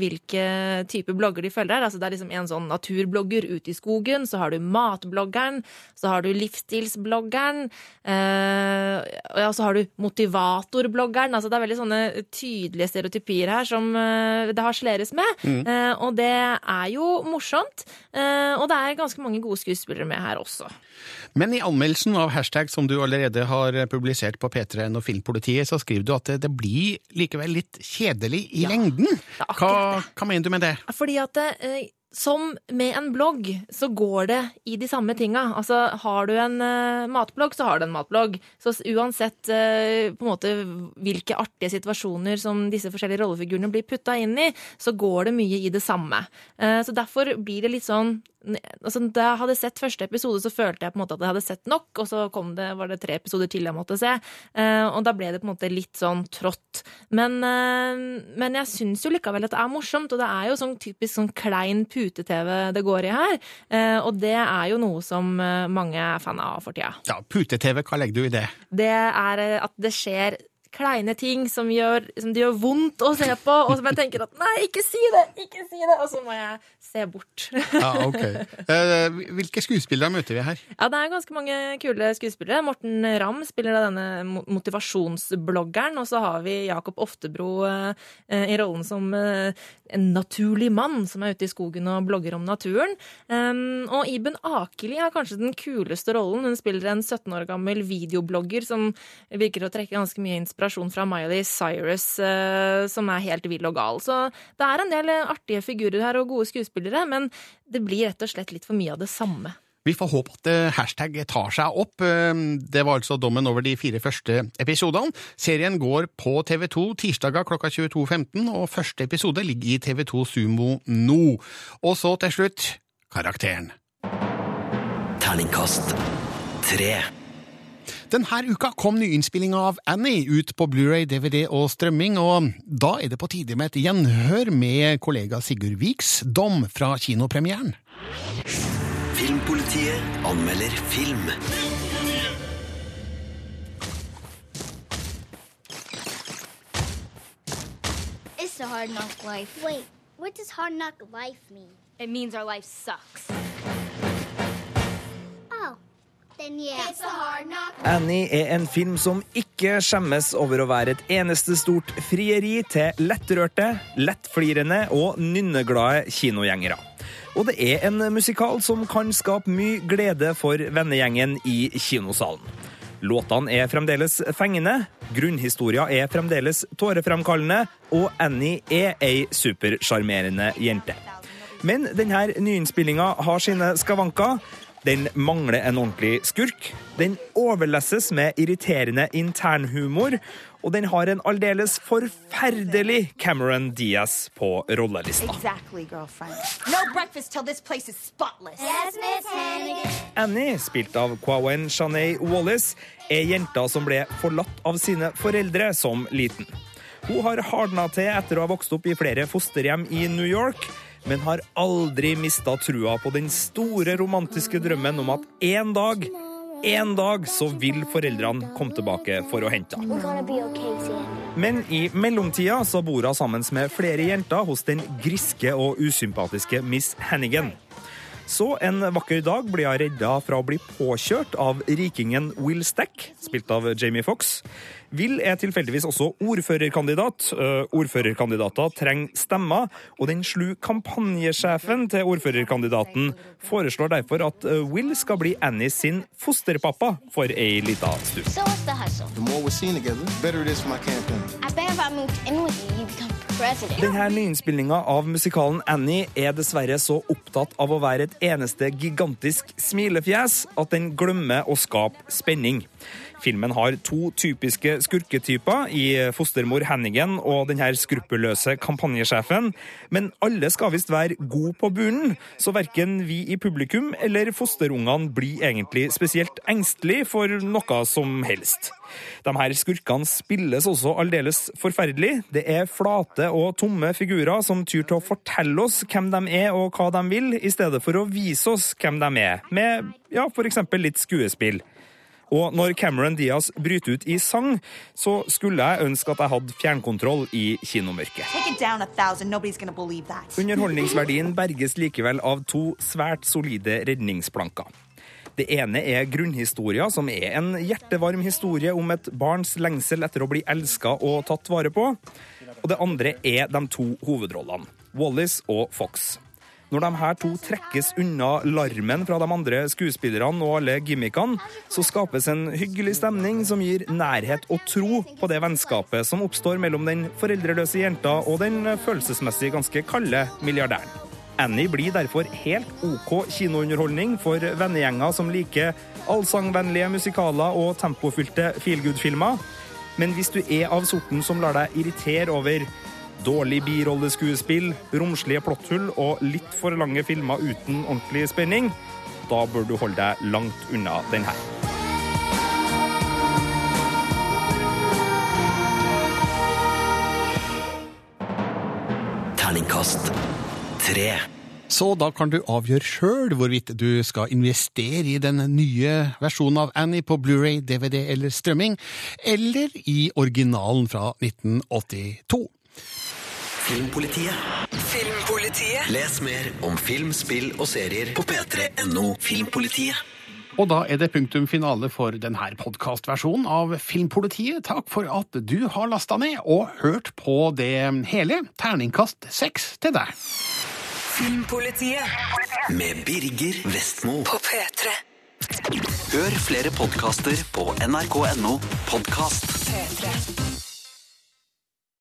hvilke type blogger de følger. Altså, det er liksom en sånn naturblogger ute i skogen, så har du matbloggeren, så har du livsstilsbloggeren, og ja, så har du motivatorbloggeren. Altså, det er veldig sånne tydelige stereotypier her som det harseleres med. Mm. Og det er jo morsomt. Eh, Og det er ganske mange gode skuespillere med her også. Men i anmeldelsen av hashtag som du allerede har publisert på P3N og Filmpolitiet, så skriver du at det, det blir likevel litt kjedelig i lengden. Hva, hva mener du med det? Fordi at eh, som med en blogg, så går det i de samme tinga. Altså, har du en uh, matblogg, så har du en matblogg. Så uansett uh, på en måte hvilke artige situasjoner som disse forskjellige rollefigurene blir putta inn i, så går det mye i det samme. Uh, så derfor blir det litt sånn altså, Da jeg hadde sett første episode, så følte jeg på en måte at jeg hadde sett nok, og så kom det, var det tre episoder til jeg måtte se. Eh, og da ble det på en måte litt sånn trått. Men, eh, men jeg syns jo likevel at det er morsomt, og det er jo sånn typisk sånn klein pute-TV det går i her. Eh, og det er jo noe som mange er fan av for tida. Ja, Pute-TV, hva legger du i det? Det er at det skjer kleine ting som, gjør, som det gjør vondt å se på, og som jeg tenker at nei, ikke si det, ikke si det, og så må jeg se bort. Ja, ok. Eh, Hvilke skuespillere møter vi her? Ja, det er ganske mange kule skuespillere. Morten Ramm spiller da denne motivasjonsbloggeren, og så har vi Jakob Oftebro eh, i rollen som eh, en naturlig mann som er ute i skogen og blogger om naturen. Um, og Iben Akeli har kanskje den kuleste rollen. Hun spiller en 17 år gammel videoblogger som virker å trekke ganske mye inspirasjon fra Miley Cyrus, eh, som er helt vill og gal. Så det er en del artige figurer her og gode skuespillere, men det blir rett og slett litt for mye av det samme. Vi får håpe at eh, hashtag tar seg opp. Eh, Det var altså dommen over de fire første episodene. Serien går på TV2 tirsdager klokka 22.15, og første episode ligger i TV2 Sumo nå. Og så til slutt karakteren. Terningkast tre. Denne uka kom nyinnspillinga av Annie ut på Blu-ray, DVD og strømming, og da er det på tide med et gjenhør med kollega Sigurd Viks dom fra kinopremieren. Filmpolitiet anmelder film. It's a hard knock life. Wait, what does hard knock life mean? It means our life sucks. Annie er en film som ikke skjemmes over å være et eneste stort frieri til lettrørte, lettflirende og nynneglade kinogjengere. Og det er en musikal som kan skape mye glede for vennegjengen i kinosalen. Låtene er fremdeles fengende, grunnhistoria er fremdeles tårefremkallende, og Annie er ei supersjarmerende jente. Men denne nyinnspillinga har sine skavanker. Den mangler en ordentlig skurk. Den overlesses med irriterende internhumor. Og den har en aldeles forferdelig Cameron Diaz på rollelista. Exactly. No breakfast till this place is spotless. Yes, Annie, spilt av Kwawen Shanay Wallace, er jenta som ble forlatt av sine foreldre som liten. Hun har hardna til etter å ha vokst opp i flere fosterhjem i New York, men har aldri mista trua på den store romantiske drømmen om at en dag, en dag så vil foreldrene komme tilbake for å hente henne. Men i mellomtida så bor hun sammen med flere jenter hos den griske og usympatiske Miss Hannigan. Så en vakker dag blir hun redda fra å bli påkjørt av rikingen Will Stack, spilt av Jamie Fox. Will er tilfeldigvis også ordførerkandidat. Eh, Ordførerkandidater trenger stemmer, og den slu kampanjesjefen til ordførerkandidaten foreslår derfor at eh, Will skal bli Annie sin fosterpappa for ei lita stund. So what's the hustle? The more we're seen together, the better it is for my campaign. I bet if I moved in with you, you become president. Denne nyinnspillinga av musikalen Annie er dessverre så opptatt av å være et eneste gigantisk smilefjes at den glemmer å skape spenning. Filmen har to typiske skurketyper i fostermor Hannigan og denne skruppelløse kampanjesjefen, men alle skal visst være gode på bunnen, så verken vi i publikum eller fosterungene blir egentlig spesielt engstelige for noe som helst. De her skurkene spilles også aldeles forferdelig. Det er flate og tomme figurer som tyr til å fortelle oss hvem de er og hva de vil, i stedet for å vise oss hvem de er, med ja, f.eks. litt skuespill. Og når Cameron Diaz bryter ut i sang, så skulle jeg ønske at jeg hadde fjernkontroll i kinomørket. Underholdningsverdien berges likevel av to svært solide redningsplanker. Det ene er grunnhistoria, som er en hjertevarm historie om et barns lengsel etter å bli elska og tatt vare på. Og det andre er de to hovedrollene, Wallis og Fox. Når de her to trekkes unna larmen fra de andre skuespillerne og alle gimmickene, så skapes en hyggelig stemning som gir nærhet og tro på det vennskapet som oppstår mellom den foreldreløse jenta og den følelsesmessig ganske kalde milliardæren. Annie blir derfor helt OK kinounderholdning for vennegjenger som liker allsangvennlige musikaler og tempofylte feelgood-filmer. Men hvis du er av sorten som lar deg irritere over dårlig birolleskuespill, romslige plotthull og litt for lange filmer uten ordentlig spenning, da bør du holde deg langt unna den her. Terningkast tre. Så da kan du avgjøre sjøl hvorvidt du skal investere i den nye versjonen av Annie på Blu-ray, DVD eller strømming, eller i originalen fra 1982. Filmpolitiet. Filmpolitiet. Les mer om film, spill og serier på p3.no Filmpolitiet. Og da er det punktum finale for denne podkastversjonen av Filmpolitiet. Takk for at du har lasta ned og hørt på det hele. Terningkast seks til deg. Filmpolitiet Med Birger Vestmo. på P3. Hør flere podkaster på nrk.no podkast. P3.